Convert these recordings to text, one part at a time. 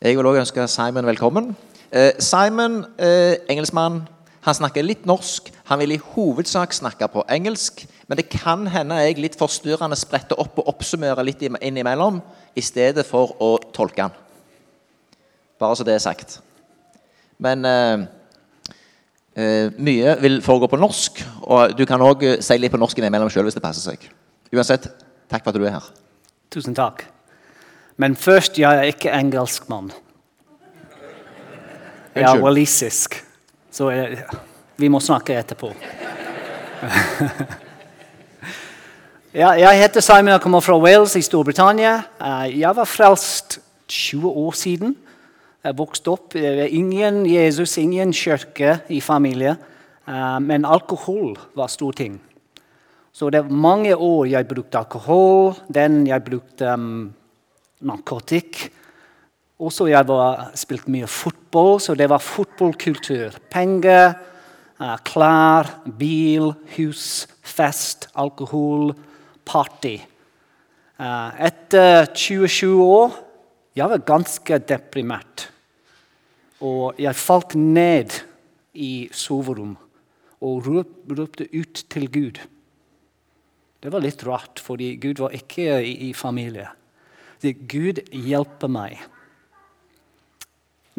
Jeg vil også ønske Simon velkommen. Eh, Simon, eh, engelskmann, han snakker litt norsk. Han vil i hovedsak snakke på engelsk, men det kan hende jeg litt forstyrrende spretter opp og oppsummerer litt innimellom i stedet for å tolke han. Bare så det er sagt. Men uh, uh, mye vil foregå på norsk, og du kan òg si litt på norsk innimellom sjøl hvis det passer seg. Uansett, takk for at du er her. Tusen takk. Men først, jeg er ikke engelskmann. Jeg er walisisk. Så jeg, vi må snakke etterpå. ja, jeg heter Simon og kommer fra Wales i Storbritannia. Eh, jeg var frelst 20 år siden. Jeg vokste opp det var ingen Jesus, ingen kirke i familie. eh, Men alkohol var stor ting. Så det var mange år jeg brukte alkohol, den jeg brukte um, narkotikk. Også jeg var, spilte mye fotball, så det var fotballkultur. Penger, eh, klær, bil, hus, fest, alkohol, party. Eh, etter 27 år jeg var ganske deprimert. Og jeg falt ned i soverom og rop- ropte ut til Gud. Det var litt rart, fordi Gud var ikke i familie. Så Gud hjelper meg.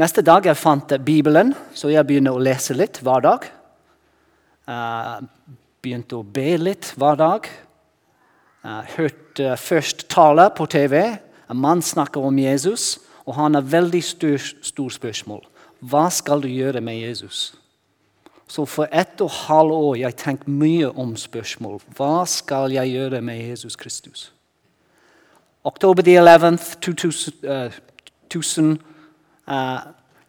Neste dag jeg fant Bibelen, så jeg begynner å lese litt hver dag. Eh, begynte å be litt hver dag. Eh, hørte først tale på TV. En mann snakker om Jesus, og han har veldig stor, stor spørsmål. Hva skal du gjøre med Jesus? Så for ett og halvt år jeg tenkt mye om spørsmål. Hva skal jeg gjøre med Jesus Kristus? Oktober the 11th, 2000, uh, 1000,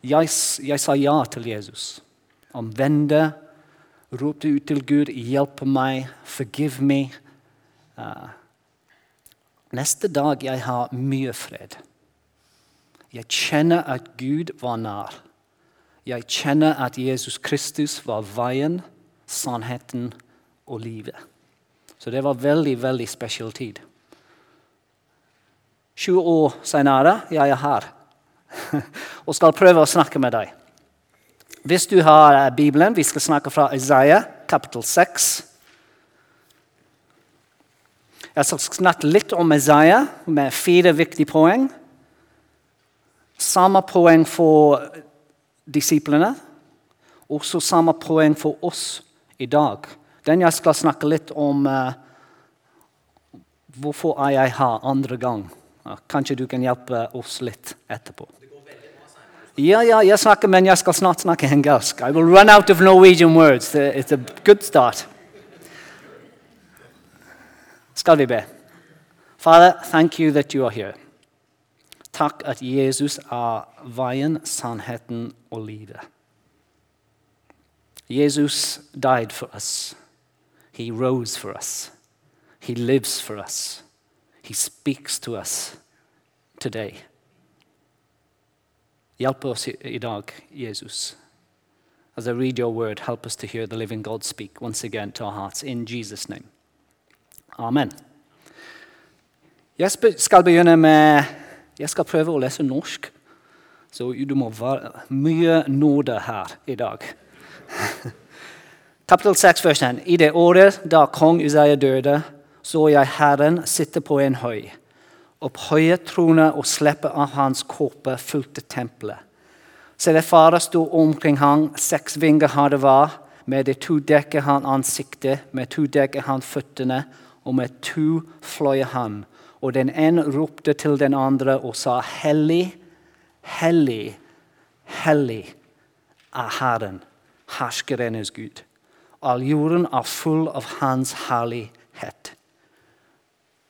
jeg, jeg sa ja til Jesus. Omvendte, ropte ut til Gud, 'Hjelp meg, forgive meg. Uh, neste dag jeg har mye fred. Jeg kjenner at Gud var nær. Jeg kjenner at Jesus Kristus var veien, sannheten og livet. Så det var veldig, veldig spesiell tid. 20 år senere jeg er her og skal prøve å snakke med deg. Hvis du har eh, Bibelen, vi skal snakke fra Isaiah, kapittel 6. Jeg skal snakke litt om Isaiah med fire viktige poeng. Samme poeng for disiplene. Også samme poeng for oss i dag. Den jeg skal snakke litt om uh, hvorfor er jeg her andre gang. Ja, Kanskje du kan hjelpe oss litt etterpå. Ja, ja, jeg snakker, men jeg skal snart snakke engelsk. I will run out of Norwegian words. It's a good start. Skal vi be? Father, thank you that you are here. Takk at Jesus er veien, sannheten og livet. Jesus died for us. He rose for us. He lives for us. He speaks to us today. Hjelp oss i, dag, Jesus. As I read your word, help us to hear the living God speak once again to our hearts. In Jesus' name. Amen. Jeg sp- skal begynne med Jeg skal prøve å lese norsk. Så du må være mye nåde her i dag. Kapittel 6, vers 1. I det året da kong Uzziah døde, så jeg Herren sitte på en høy. Opphøye trone og slippe av hans kåpe fulgte tempelet. Selefara det sto omkring ham, seks vinger hadde hver, med det to dekker han ansiktet, med to dekker han føttene, og med to fløy han. Og den ene ropte til den andre og sa, Hellig, hellig, hellig er Herren, herskerenes Gud. All jorden er full av Hans herlighet.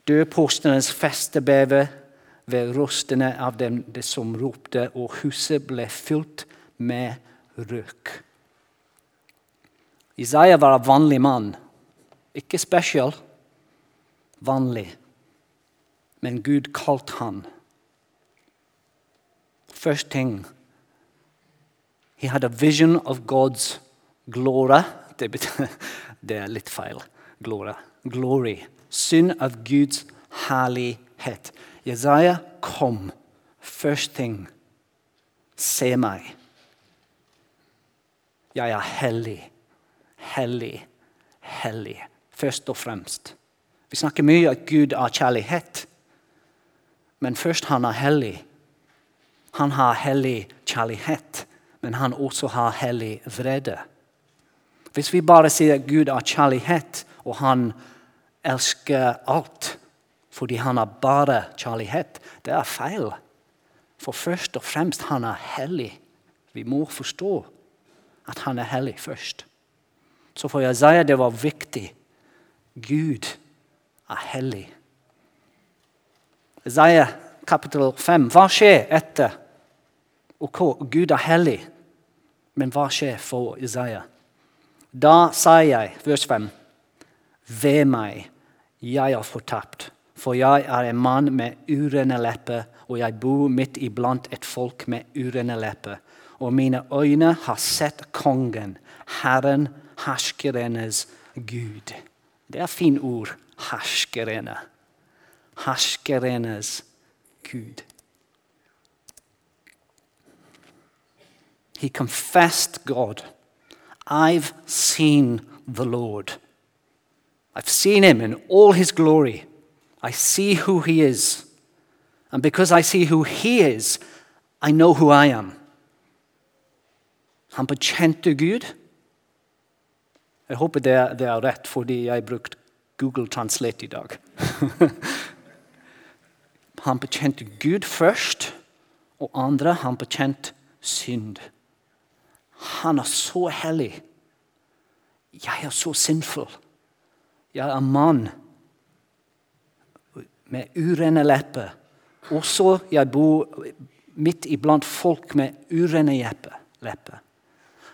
Dørpostenes feste bever ved rustene av dem som ropte, og huset ble fylt med røk. Isaiah var en vanlig mann. Ikke spesiell, vanlig. Men Gud kalte han. First thing He had a vision of God's glory. Det, det er litt feil. Glory. Glory. Syn av Guds herlighet. Jesaja kom. Først ting. Se meg. Jeg er hellig, hellig, hellig. Først og fremst. Vi snakker mye om at Gud er kjærlighet. Men først han er hellig. Han har hellig kjærlighet, men han også har hellig vrede. Hvis vi bare sier at Gud er kjærlighet, og han elsker alt fordi han er bare kjærlighet, det er feil. For først og fremst han er hellig. Vi må forstå at han er hellig først. Så for Jesaja det var viktig. Gud er hellig. Jesaja kapittel 5. Hva skjer etter ok, Gud er hellig? Men hva skjer for Isaiah? Da sier jeg, vers 5, ved meg, jeg er fortapt. For jeg er en mann med urene lepper, og jeg bor midt iblant et folk med urene lepper. Og mine øyne har sett kongen, Herren, herskerenes Gud. Det er fint ord. Herskerene. Herskerenes Gud. He confessed God. I've seen the Lord. I've seen him in all his glory. I see who he is. And because I see who he is, I know who I am. Han bekjente Gud. Jeg håper det er, det er rett, fordi jeg brukte Google Translate i dag. han bekjente Gud først, og andre han bekjente synd. Han er så hellig. Jeg er så sinful. Jeg er mann med urene lepper. Også jeg bor midt iblant folk med urene lepper.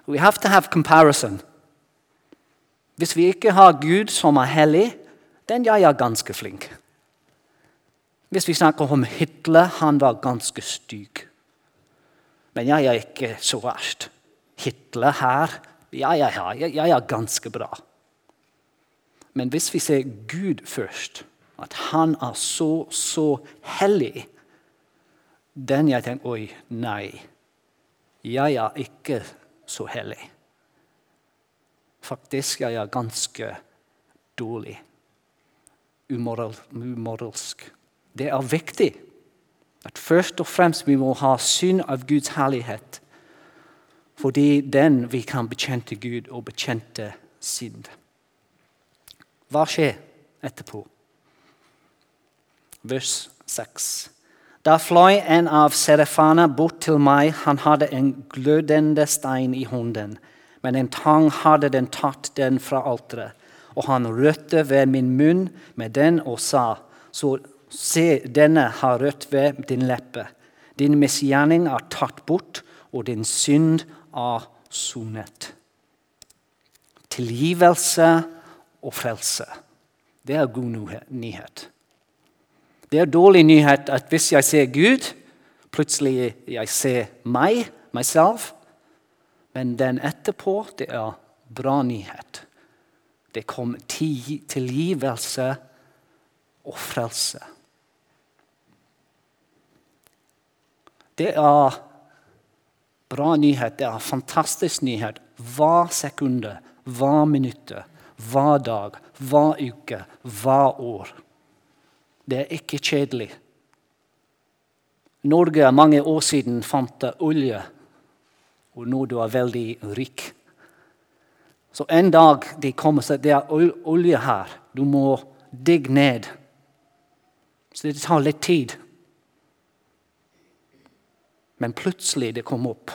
We have to have comparison. Hvis vi ikke har Gud som er hellig, den jeg er ganske flink. Hvis vi snakker om Hitler, han var ganske styg. Men jeg er ikke så verst. Hitler her jeg er ja, jeg er ganske bra. Men hvis vi ser Gud først, at han er så, så hellig, den jeg tenker Oi, nei. Jeg er ikke så hellig. Faktisk jeg er ganske dårlig. Umoral, umoralsk. Det er viktig at først og fremst vi må ha syn av Guds herlighet. Fordi den vi kan bekjente Gud og bekjente synd. Hva skjer etterpå? Vers 6. Da fløy en av serefana bort til meg. Han hadde en glødende stein i hånden, men en tang hadde den tatt den fra alteret. Og han rørte ved min munn med den og sa, så se, denne har rødt ved din leppe. Din misgjerning er tatt bort, og din synd er sonet. Tilgivelse og frelse. Det er god nyhet. Det er dårlig nyhet at hvis jeg ser Gud, plutselig jeg ser meg, selv. Men den etterpå, det er bra nyhet. Det kom tilgivelse og frelse. Det er bra nyhet, det er fantastisk nyhet. Hver sekunde, hver minutt, hver dag, hver uke, hver år. Det er ikke kjedelig. Norge er mange år siden fant olje, og nå du er veldig rik. Så en dag de kommer seg, det er olje her. Du må digge ned. Så det tar litt tid. Men plutselig det kom opp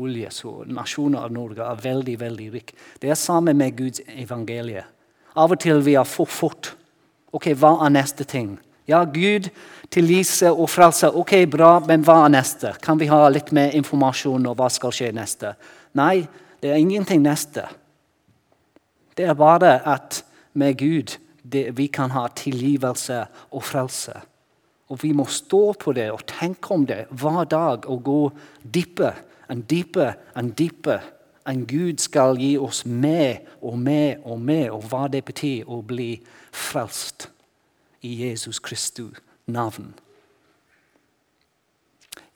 olje, så nasjonen av Norge er veldig veldig rik. Det er samme med Guds evangelie. Av og til vi er for fort Ok, hva er neste ting? Ja, Gud, tilgivelse og frelse. Ok, bra, men hva er neste? Kan vi ha litt mer informasjon om hva skal skje neste? Nei, det er ingenting neste. Det er bare at med Gud det, vi kan ha tilgivelse og frelse. Og vi må stå på det og tenke om det hver dag og gå dypere og dypere og dypere. En Gud skal gi oss mer og mer og mer, og hva det betyr å bli frelst i Jesus Kristus navn.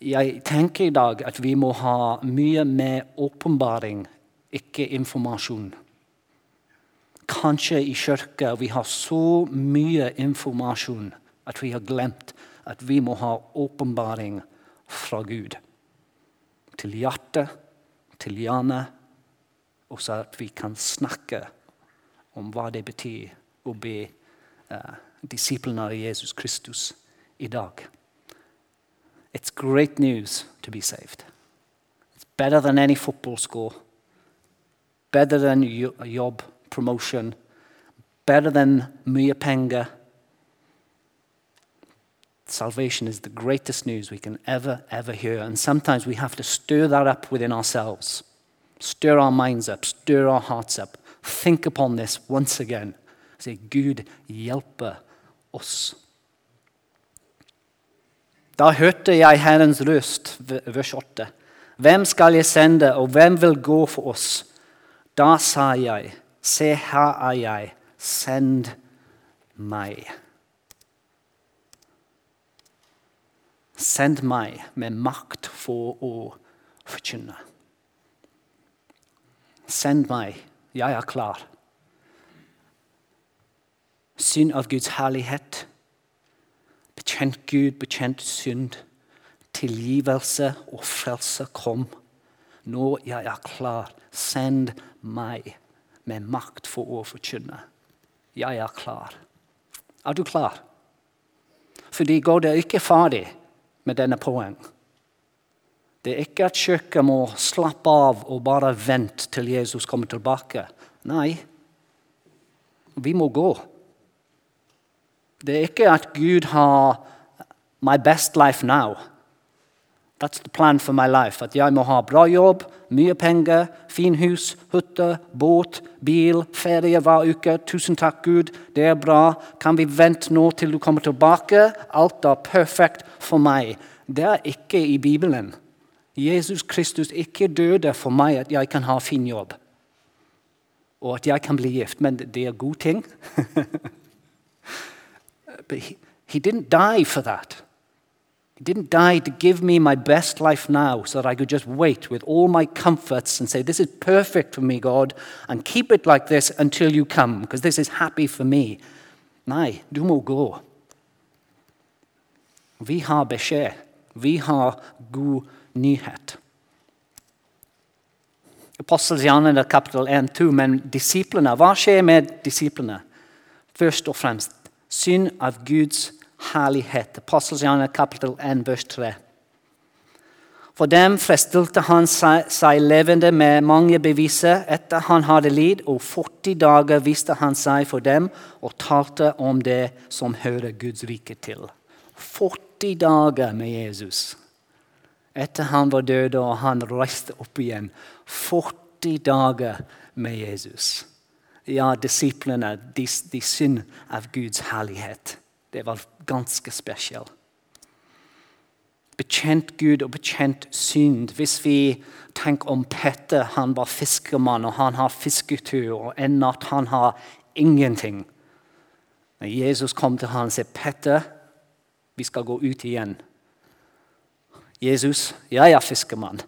jeg tenker i dag at vi må ha mye mer åpenbaring, ikke informasjon. Kanskje i kirka vi har så mye informasjon at vi har glemt at vi må ha åpenbaring fra Gud. Til hjertet, til hjernen, og så at vi kan snakke om hva det betyr å bli eh, disiplene av Jesus Kristus i dag. It's great news to be saved. It's better than any football score, better than job promotion, better than mye penger. Salvation is the greatest news we can ever, ever hear. And sometimes we have to stir that up within ourselves. Stir our minds up, stir our hearts up. Think upon this once again. Say, Gud hjelpe oss. Da hørte jeg Herrens røst, vers 8. Hvem skal jeg sende, og hvem vil gå for oss? Da sa jeg, se her er jeg, send meg. Send meg med makt for å forkynne. Send meg, jeg er klar. Synd av Guds herlighet. Bekjent Gud, bekjent synd. Tilgivelse og frelse kom. Nå jeg er klar, send meg med makt for å forkynne. Jeg er klar. Er du klar? Fordi går det ikke ferdig med denne poeng. Det er ikke at kirka må slappe av og bare vente til Jesus kommer tilbake. Nei, vi må gå. Det er ikke at Gud har 'my best life now'. That's the plan for my life. At jeg må ha bra jobb, mye penger, fin hus, hytte, båt, bil, ferie hver uke. Tusen takk, Gud. Det er bra. Kan vi vente nå til du kommer tilbake? Alt er perfekt for meg. Det er ikke i Bibelen. Jesus Kristus ikke døde for meg at jeg kan ha fin jobb. Og at jeg kan bli gift. Men det er god ting. But he, he didn't die for that. He didn't die to give me my best life now so that I could just wait with all my comforts and say, This is perfect for me, God, and keep it like this until you come, because this is happy for me. Nei, du må gå. Vi har beskjed. Vi har god nyhet. Apostelgjerningen kapittel 1-2, men disiplene, hva skjer med disiplene? Først og fremst syn av Guds herlighet. Apostelsgjerningen kapittel 1, vers 3. For dem frestilte han seg, seg levende med mange beviser etter han hadde lidd, og 40 dager viste han seg for dem og talte om det som hører Guds rike til. 40 dager med Jesus. Etter han var død og han reiste opp igjen. 40 dager med Jesus. Ja, disiplene de, de synd av Guds herlighet. Det var ganske spesielt. Bekjent Gud og bekjent synd. Hvis vi tenker om Petter, han var fiskermann, og han har fisketur, og en natt han har ingenting. Men Jesus kom til han og sa, 'Petter, vi skal gå ut igjen.' Jesus, jeg er fiskermann.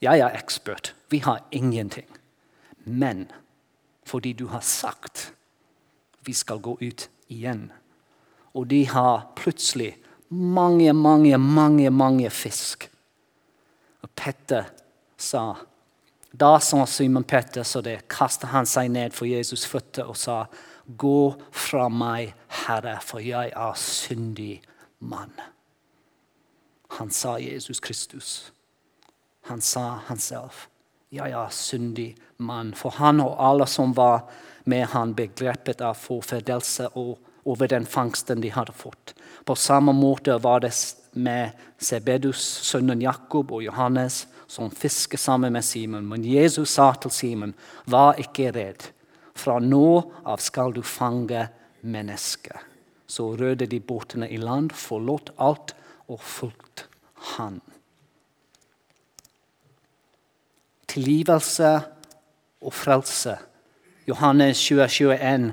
Jeg er ekspert. Vi har ingenting. Men fordi du har sagt vi skal gå ut igjen. Og de har plutselig mange, mange, mange, mange fisk. Og Petter sa Da sa Simon Petter så det, kastet han seg ned for Jesus' føtter og sa, Gå fra meg, Herre, for jeg er syndig mann. Han sa Jesus Kristus. Han sa han selv. Jeg er syndig mann. For han og alle som var med han begrepet av forferdelse over den fangsten de hadde fått. På samme måte var det med Sebedus, sønnen Jakob og Johannes, som fisket sammen med Simon. Men Jesus sa til Simon, vær ikke redd. Fra nå av skal du fange mennesker. Så rødde de båtene i land, forlot alt og fulgte han. Tilgivelse og frelse Johannes 20, 21.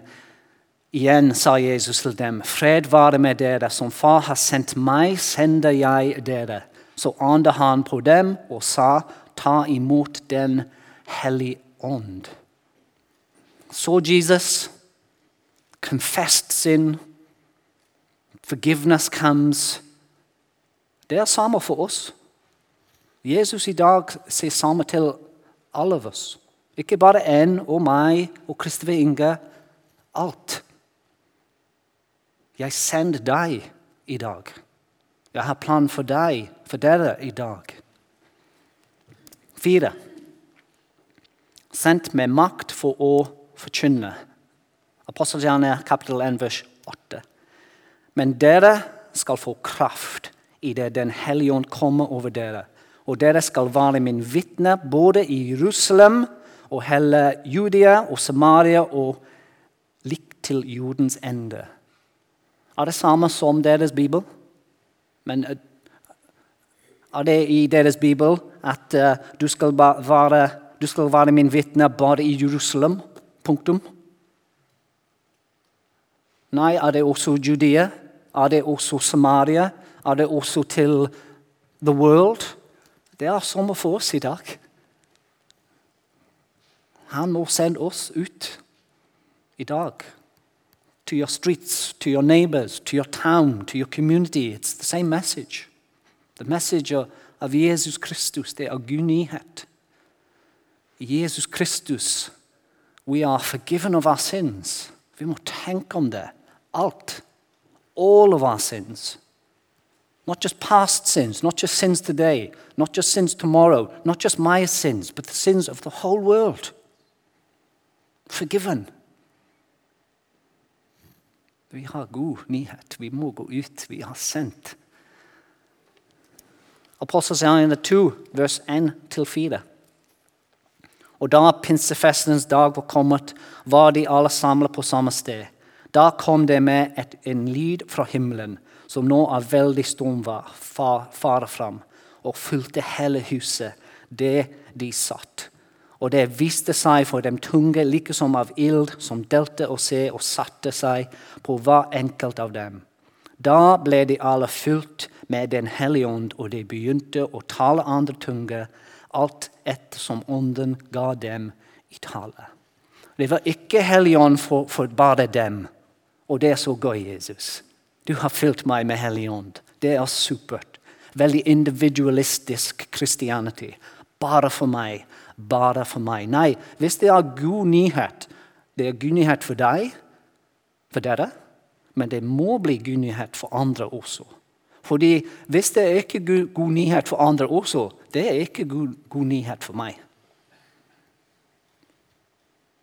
Igjen sa Jesus til dem, fred være med dere. Som far har sendt meg, sender jeg dere. Så åndet han på dem og sa, ta imot Den hellige ånd. Så Jesus, confessed sin, forgiveness comes. Det er samme for oss. Jesus i dag sier samme til alle av oss. Ikke bare en og meg og Kristoffer Inge. Alt. Jeg sender deg i dag. Jeg har plan for deg, for dere i dag. Fire. Sendt med makt for å forkynne. Apostelgjerne kapittel 1, vers 8. Men dere skal få kraft idet Den hellige ånd kommer over dere. Og dere skal være min vitne både i Jerusalem og hele Judea og Samaria og likt til jordens ende er det samme som deres bibel. Men eh, er det i deres bibel at uh, du, skal være, du skal være min vitne bare i Jerusalem? Punktum. Nei, er det også Judea? Er det også Samaria? Er det også til the world? Det er sommer for oss i dag. Han må sende oss ut i dag to your streets, to your neighbors, to your town, to your community. It's the same message. The message of, Jesus Christus, det er. Jesus Kristus, we are forgiven of our sins. Vi må tenke om det. Alt. All of our sins. Not just past sins, not just sins today, not just sins tomorrow, not just my sins, but the sins of the whole world. Forgiven. Vi har god nyhet. Vi må gå ut. Vi har sendt. Apostelgjerningen 2, vers 1-4. Og da pinsefestens dag var kommet, var de alle samlet på samme sted. Da kom det med et, en lyd fra himmelen, som nå av veldig storm var, far, farer fram, og fulgte hele huset, det de satt. Og det viste seg for dem tunge like som av ild, som delte og se og satte seg på hver enkelt av dem. Da ble de alle fylt med Den hellige ånd, og de begynte å tale andre tunger, alt etter som ånden ga dem i tale. Det var ikke Hellig ånd for, for, bare dem. Og det er så gøy, Jesus. Du har fylt meg med Hellig ånd. Det er supert. Veldig individualistisk Christianity. Bare for meg bare for meg. Nei, hvis det er god nyhet Det er god nyhet for deg, for dere, men det må bli god nyhet for andre også. Fordi hvis det er ikke er god nyhet for andre også, det er ikke god, god nyhet for meg.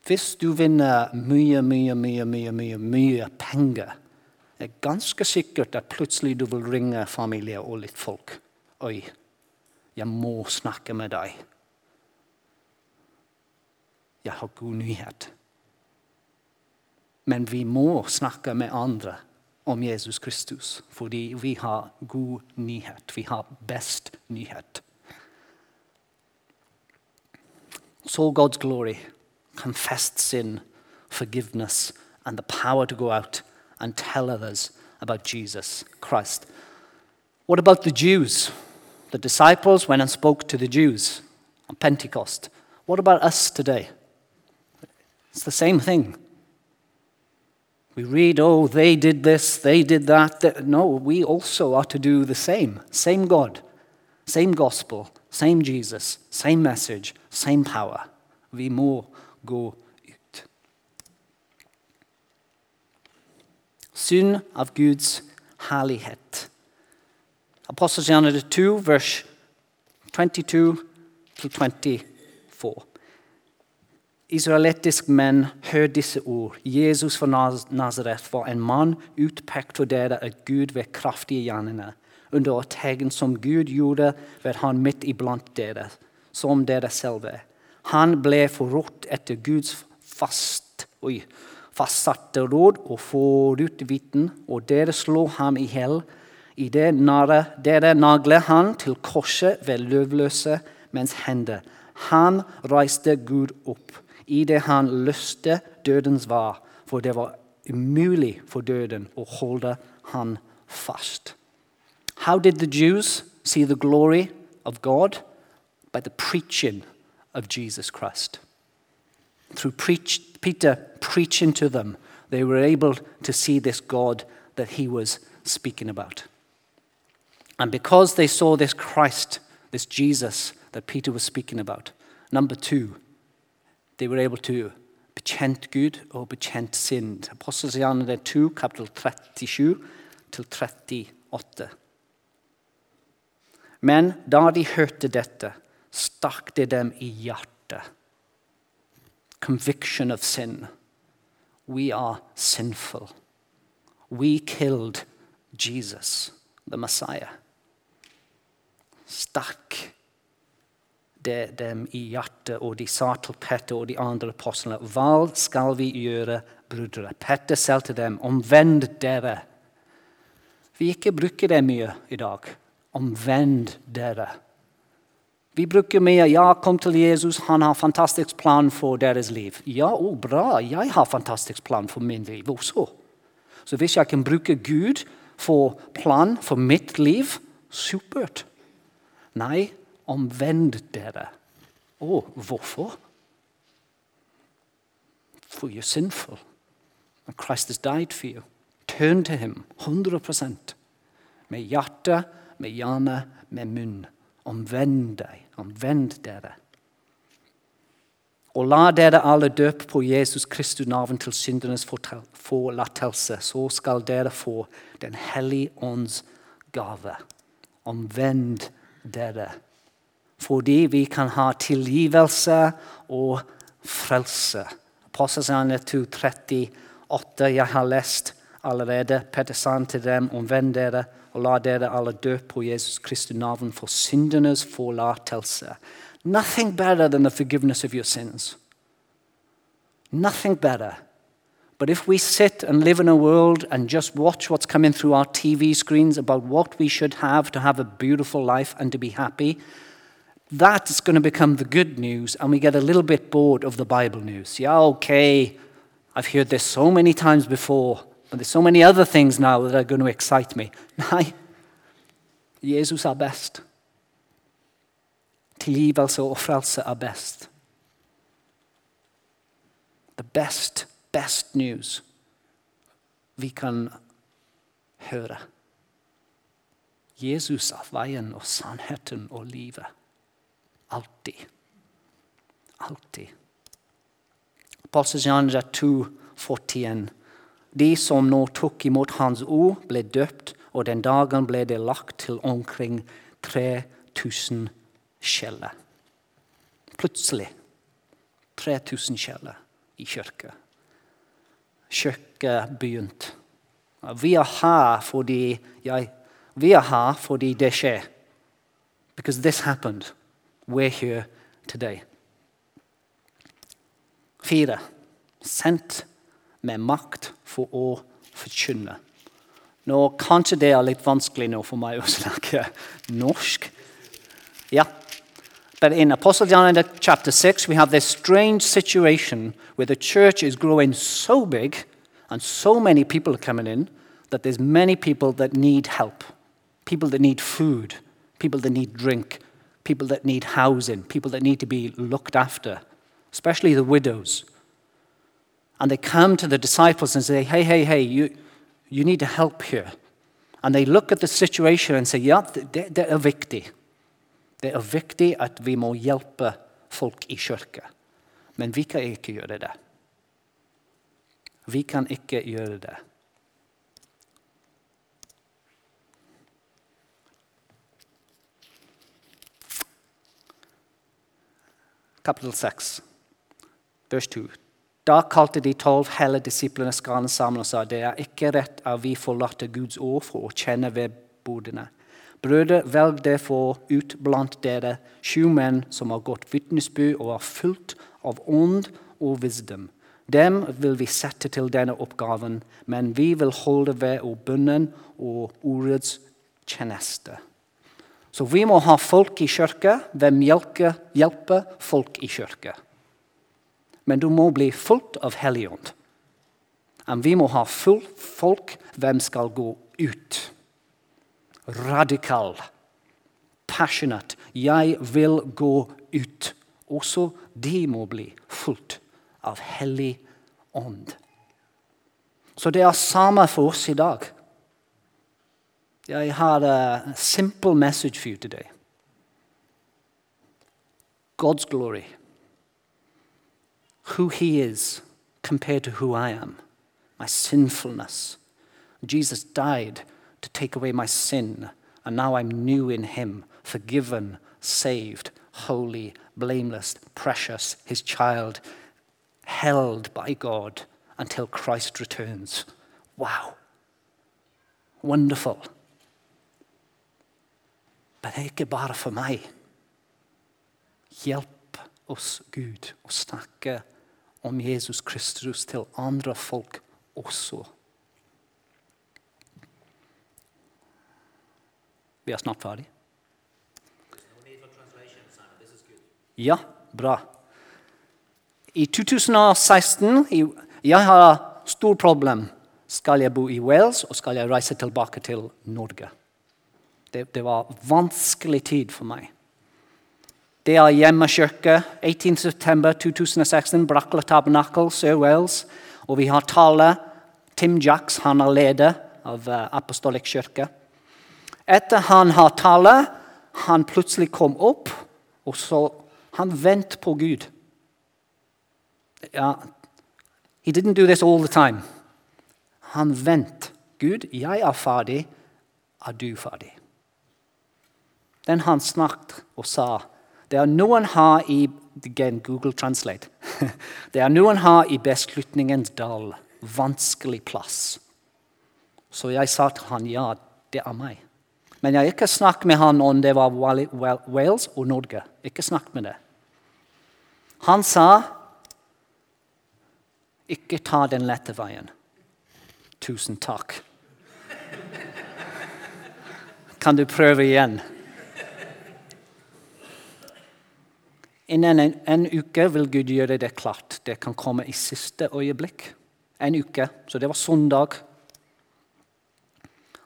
Hvis du vinner mye, mye, mye, mye, mye, mye penger, det er ganske sikkert at plutselig du vil ringe familie og litt folk. Oi, jeg må snakke med deg. Jeg har god nyhet. Men vi må snakke med andre om Jesus Kristus, fordi vi har god nyhet. Vi har best nyhet. So God's glory, confessed sin, forgiveness, and the power to go out and tell others about Jesus Christ. What about the Jews? The disciples went and spoke to the Jews on Pentecost. What about us today? It's the same thing. We read, oh, they did this, they did that. No, we also are to do the same. Same God, same gospel, same Jesus, same message, same power. Vi må gå ut. Synd av Guds herlighet. Apostelgjerningen 2, vers 22 to 24. Israelittiske menn, hør disse ord. Jesus fra Nazaret var en mann utpekt for dere av Gud ved kraftige hjernene. under et tegn som Gud gjorde ved han midt iblant dere, som dere selv er. Han ble forrådt etter Guds fast, oi, fastsatte råd og forutviten, og dere slo ham i hjel. I det nære, dere nagler han til korset ved løvløse mens hender. Han reiste Gud opp idet han løste dødens var, for det var umulig for døden å holde han fast. How did the Jews see the glory of God? By the preaching of Jesus Christ. Through preach, Peter preaching to them, they were able to see this God that he was speaking about. And because they saw this Christ, this Jesus that Peter was speaking about, number two, they were able to bekjent Gud og bekjent synd. Apostelgjerningene 2, kapittel 37 til 38. Men da de hørte dette, stakk det dem i hjertet. Conviction of sin. We are sinful. We killed Jesus, the Messiah. Stakk det dem i hjertet, og de sa til Petter og de andre apostlene, hva skal vi gjøre, brødre? Petter sa til dem, omvend dere. Vi ikke bruker det mye i dag. Omvend dere. Vi bruker mye 'ja, kom til Jesus, han har fantastisk plan for deres liv'. Ja, oh, bra, jeg har fantastisk plan for min liv også. Så hvis jeg kan bruke Gud for plan for mitt liv, supert. Nei, omvend dere. Å, hvorfor? For you're sinful. And Christ has died for you. Turn to him 100% Med hjerte, med hjerne, med munn. Omvend deg. Omvend dere. Og la dere alle døpe på Jesus Kristus navn til syndernes forlatelse. Så skal dere få Den hellige ånds gave. Omvend dere fordi vi kan ha tilgivelse og frelse. Apostelgjerningen 2.38. Jeg har lest allerede. Petter sa til dem, omvend dere og la dere alle dø på Jesus Kristi navn for syndenes forlatelse. Nothing better than the forgiveness of your sins. Nothing better. But if we sit and live in a world and just watch what's coming through our TV screens about what we should have to have a beautiful life and to be happy, that is going to become the good news, and we get a little bit bored of the Bible news. Yeah, okay, I've heard this so many times before, but there's so many other things now that are going to excite me. Nei, Jesus er best. Tilgivelse og frelse er best. The best, best news vi kan høre. Jesus er veien og sannheten og livet. Alltid. Alltid. Apostelgjerningen 2, 41. De som nå tok imot Hans ord, ble døpt, og den dagen ble det lagt til omkring 3000 skjeller. Plutselig 3000 skjeller i kirka. Kirka begynte. Vi er her fordi jeg, Vi er her fordi det skjer. Because this happened we're here today. Fire. Sendt med makt for å forkynne. Nå, Kanskje det er litt vanskelig nå for meg å snakke norsk. Ja. But in Apostle John chapter 6, we have this strange situation where the church is growing so big and so many people are coming in that there's many people that need help. People that need food, people that need drink, people that need housing, people that need to be looked after, especially the widows. And they come to the disciples and say, Hey, hey, hey, you, you need to help here. And they look at the situation and say, Ja, det, det er viktig. Det er at vi må hjelpe folk i kirka. Men vi kan ikke gjøre det. Vi kan ikke gjøre det. Kapittel 6, vers 2. Da kalte de tolv hele disiplene skarne sammen og sa det er ikke rett at vi forlater Guds ord for å kjenne ved bodene. Brødre, velg derfor ut blant dere sju menn som har gått vitnesbyrd og er fullt av ånd og visdom. Dem vil vi sette til denne oppgaven, men vi vil holde ved bønnen og ordets tjeneste. Så vi må ha folk i kirka. Hvem hjelper, folk i kirka? Men du må bli fullt av Helligånd. Vi må ha fullt folk. Hvem skal gå ut? Radikal. Passionate. Jeg vil gå ut. Også de må bli fulgt av Hellig ånd. Så det er samme for oss i dag. Jeg had a simple message for you today. God's glory. Who He is compared to who I am. My sinfulness. Jesus died to take away my sin, and now I'm new in Him, forgiven, saved, holy, blameless, precious, His child, held by God until Christ returns. Wow. Wonderful. Men det er ikke bare for meg. Hjelp oss, Gud, å snakke om Jesus Kristus til andre folk også. Vi er snart ferdig. Ja, bra. I 2016 Jeg har stort problem. Skal jeg bo i Wales, og skal jeg reise tilbake til Norge? Det, det var vanskelig tid for meg. Det er hjemmekirke 18.9.2016, Brackler Tabernacle, Sør Wales. Og vi har tale. Tim Jacks han er leder av uh, Apostolic kirke. Etter han har tale, han plutselig kom opp, og så han ventet på Gud. Ja, he didn't do this all the time. Han ventet. Gud, jeg er ferdig. Er du ferdig? Den han snakket og sa Det er noen her i again, Google Translate. det er noen her i beslutningens dal. Vanskelig plass. Så jeg sa til han, ja, det er meg. Men jeg ikke snakket med han om det var Wales og Norge. Ikke snakket med det. Han sa, ikke ta den lette veien. Tusen takk. Kan du prøve igjen? Innen en, en, uke vil Gud gjøre det klart. Det kan komme i siste øyeblikk. En uke. Så det var søndag.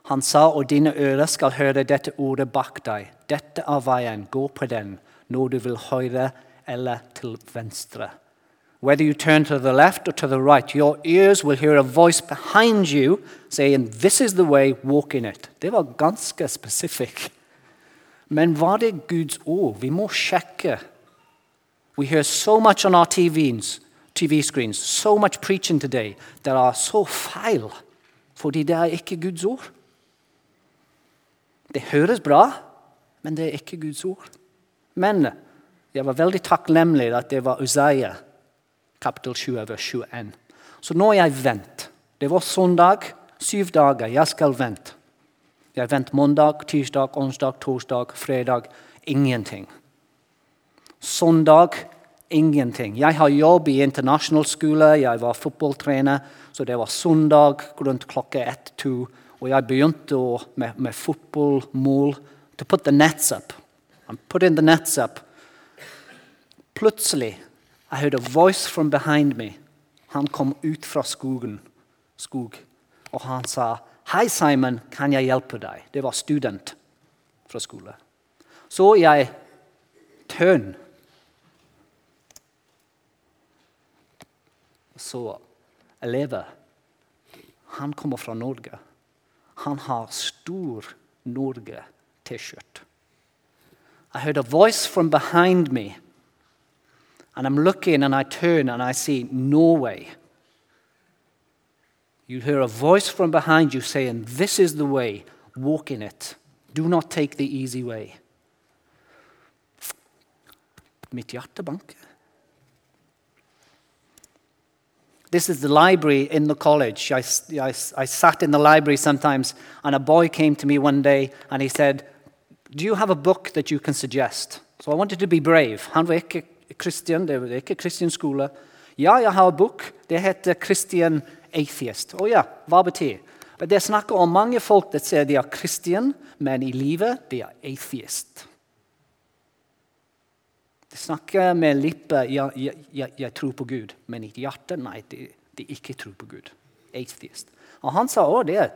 Han sa, og dine ører skal høre dette ordet bak deg. Dette er veien, gå på den når du vil høyre eller til venstre. Whether you turn to the left or to the right, your ears will hear a voice behind you saying, This is the way, walk in it. Det var ganske spesifikt. Men var det Guds ord? Vi må sjekke We hear so much on our TVs, TV screens, so much preaching today that are so feil, fordi det er ikke Guds ord. Det høres bra, men det er ikke Guds ord. Men jeg var veldig takknemlig at det var Uzaya, kapittel 7, vers 21. Så nå har jeg vent. Det var søndag, syv dager. Jeg skal vente. Jeg venter mandag, tirsdag, onsdag, torsdag, fredag. Ingenting. Søndag ingenting. Jeg har jobb i internasjonal skole, jeg var fotballtrener, så det var søndag rundt klokka ett-to. Og jeg begynte med, med fotballmål. To put the nets up. I'm putting the nets up. Plutselig I heard a voice from behind me. Han kom ut fra skogen, skog, og han sa, 'Hei, Simon, kan jeg hjelpe deg?' Det var student fra skole. Så jeg tønn så elever. Han kommer fra Norge. Han har stor Norge-T-skjorte. I heard a voice from behind me, and I'm looking and I turn and I see Norway. You hear a voice from behind you saying, This is the way, walk in it. Do not take the easy way. Mitt hjerte banker. This is the library in the college. I, I, I sat in the library sometimes, and a boy came to me one day and he said, Do you have a book that you can suggest? So I wanted to be brave. Han var ikke Christian, det var ikke Christian skole. Ja, jeg har en bok. Det heter Christian Atheist. Å oh, ja, hva betyr det? Det snakker om mange folk som sier de er Christian, men i livet de er atheist. De snakker med lippet, ja, jeg, jeg, jeg, tror på Gud, men i hjertet nei, de, de ikke tror på Gud. atheist. Og han sa å, det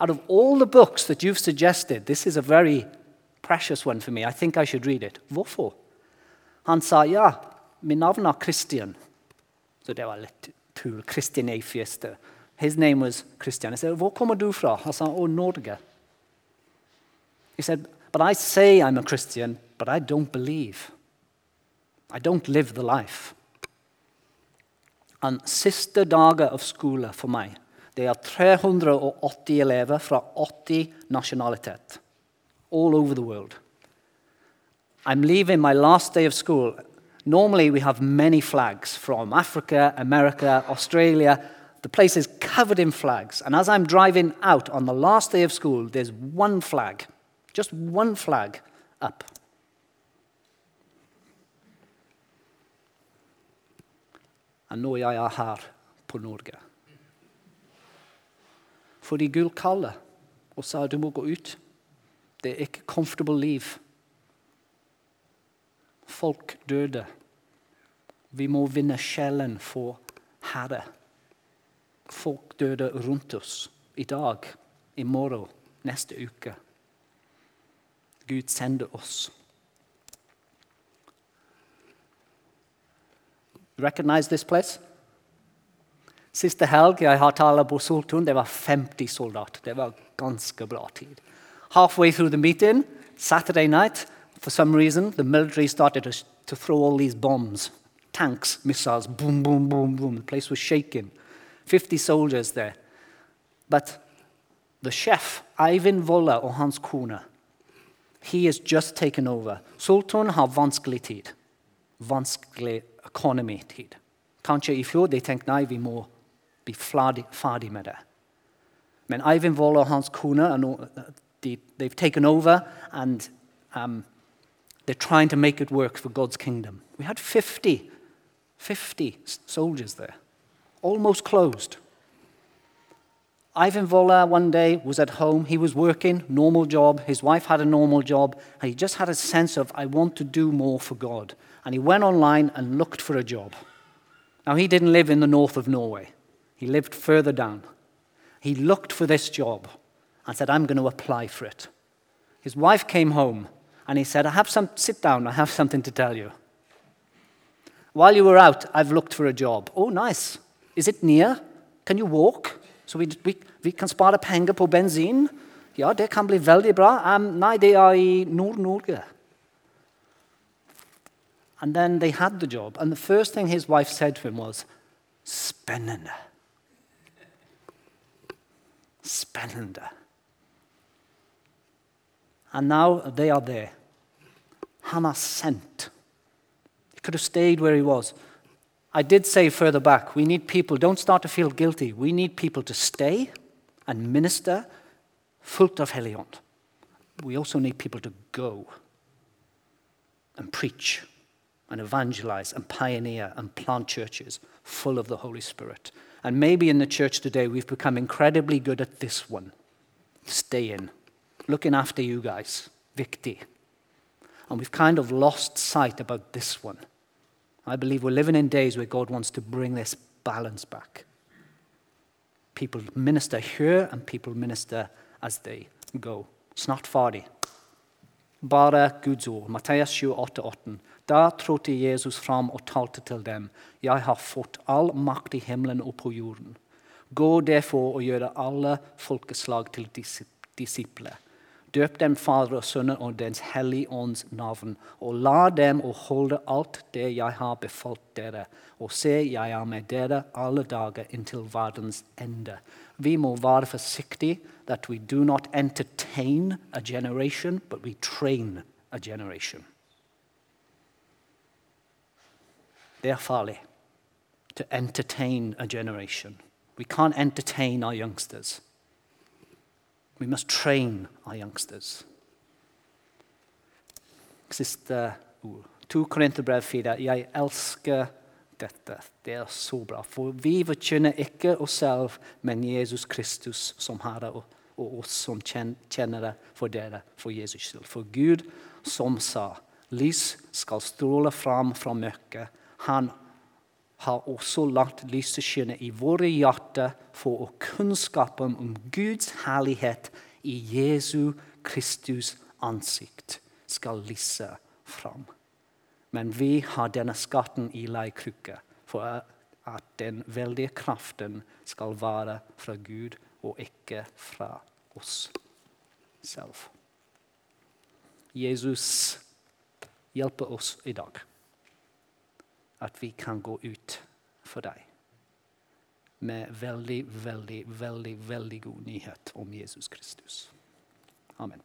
Out of all the books that you've suggested, this is a very precious one for me. I think I should read it. Hvorfor? Han sa ja, min navn er Christian. Så det var litt tull. Christian atheist. His name was Christian. Jeg sa, hvor kommer du fra? Han sa, å, Norge. He said, but I say I'm a Christian, but I don't believe. I don't live the life. En siste dager av skole for meg det er 380 elever fra 80 nasjonalitet. All over the world. I'm leaving my last day of school. Normally, we have many flags from Africa, America, Australia. The place is covered in flags. And as I'm driving out on the last day of school, there's one flag, just one flag up. Og når jeg er her på Norge. Fordi Gud kaller og sa du må gå ut. Det er ikke comfortable liv. Folk døde. Vi må vinne sjelen for Herre. Folk døde rundt oss i dag, i morgen, neste uke. Gud sender oss. Recognize this place? Siste helg jeg har talt på Soltun, det var 50 soldater. Det var ganske bra tid. Halfway through the meeting, Saturday night, for some reason, the military started to, to throw all these bombs, tanks, missiles, boom, boom, boom, boom. The place was shaking. 50 soldiers there. But the chef, Ivan Volla og hans kone, he has just taken over. Sultan har vanskelig tid. Vanskelig økonomitid. Kanskje i fjor de tenkte nei, vi må bli ferdig med det. Men Ivan Voll og hans kone they, they've taken over and um, they're trying to make it work for God's kingdom. We had 50, 50 soldiers there, almost closed. Ivan Vola one day was at home. He was working, normal job. His wife had a normal job. And he just had a sense of, I want to do more for God. And he went online and looked for a job. Now, he didn't live in the north of Norway, he lived further down. He looked for this job and said, I'm going to apply for it. His wife came home and he said, I have some, sit down, I have something to tell you. While you were out, I've looked for a job. Oh, nice. Is it near? Can you walk? Så vi, vi, vi kan spare penger på bensin. Ja, det kan bli veldig bra. Um, nei, det er i Nord-Norge. And then they had the job. And the first thing his wife said to him was, Spennende. Spennende. And now they are there. Hannah sent. He could have stayed where he was. I did say further back, we need people, don't start to feel guilty. We need people to stay and minister fullt of Helion. We also need people to go and preach and evangelize and pioneer and plant churches full of the Holy Spirit. And maybe in the church today, we've become incredibly good at this one staying, looking after you guys, Vikti. And we've kind of lost sight about this one. I believe we're living in days where God wants to bring this balance back. People minister here, and people minister as they go. Snart ferdig. Bare Guds ord. Matteus 28, 18. Da trådte Jesus fram og talte til dem. Jeg har fått all makt i himmelen og på jorden. Gå derfor og gjøre alle folkeslag til disipler. Døp dem Fader og Sønn og Dens hellige ånds navn, og la dem å holde alt det jeg har befalt dere. Og se, jeg er med dere alle dager inntil verdens ende. Vi må være forsiktige that we do not entertain a generation, but we train a generation. Det er farlig to entertain a generation. We can't entertain our youngsters. We must train our youngsters. Siste ord. 2 Korinterbrev 4. Jeg elsker dette. Det er så bra. For vi forkynner ikke oss selv, men Jesus Kristus som Herre, og, oss som kjenner det for dere, for Jesus skyld. For Gud som sa, lys skal stråle fram fra mørket. Han har også latt lyset skinne i våre hjerter for å kunnskapen om Guds herlighet i Jesu Kristus ansikt skal lyse fram. Men vi har denne skatten i leirkrukke for at den veldige kraften skal være fra Gud og ikke fra oss selv. Jesus hjelper oss i dag. At vi kan gå ut for deg med veldig, veldig, veldig, veldig god nyhet om Jesus Kristus. Amen.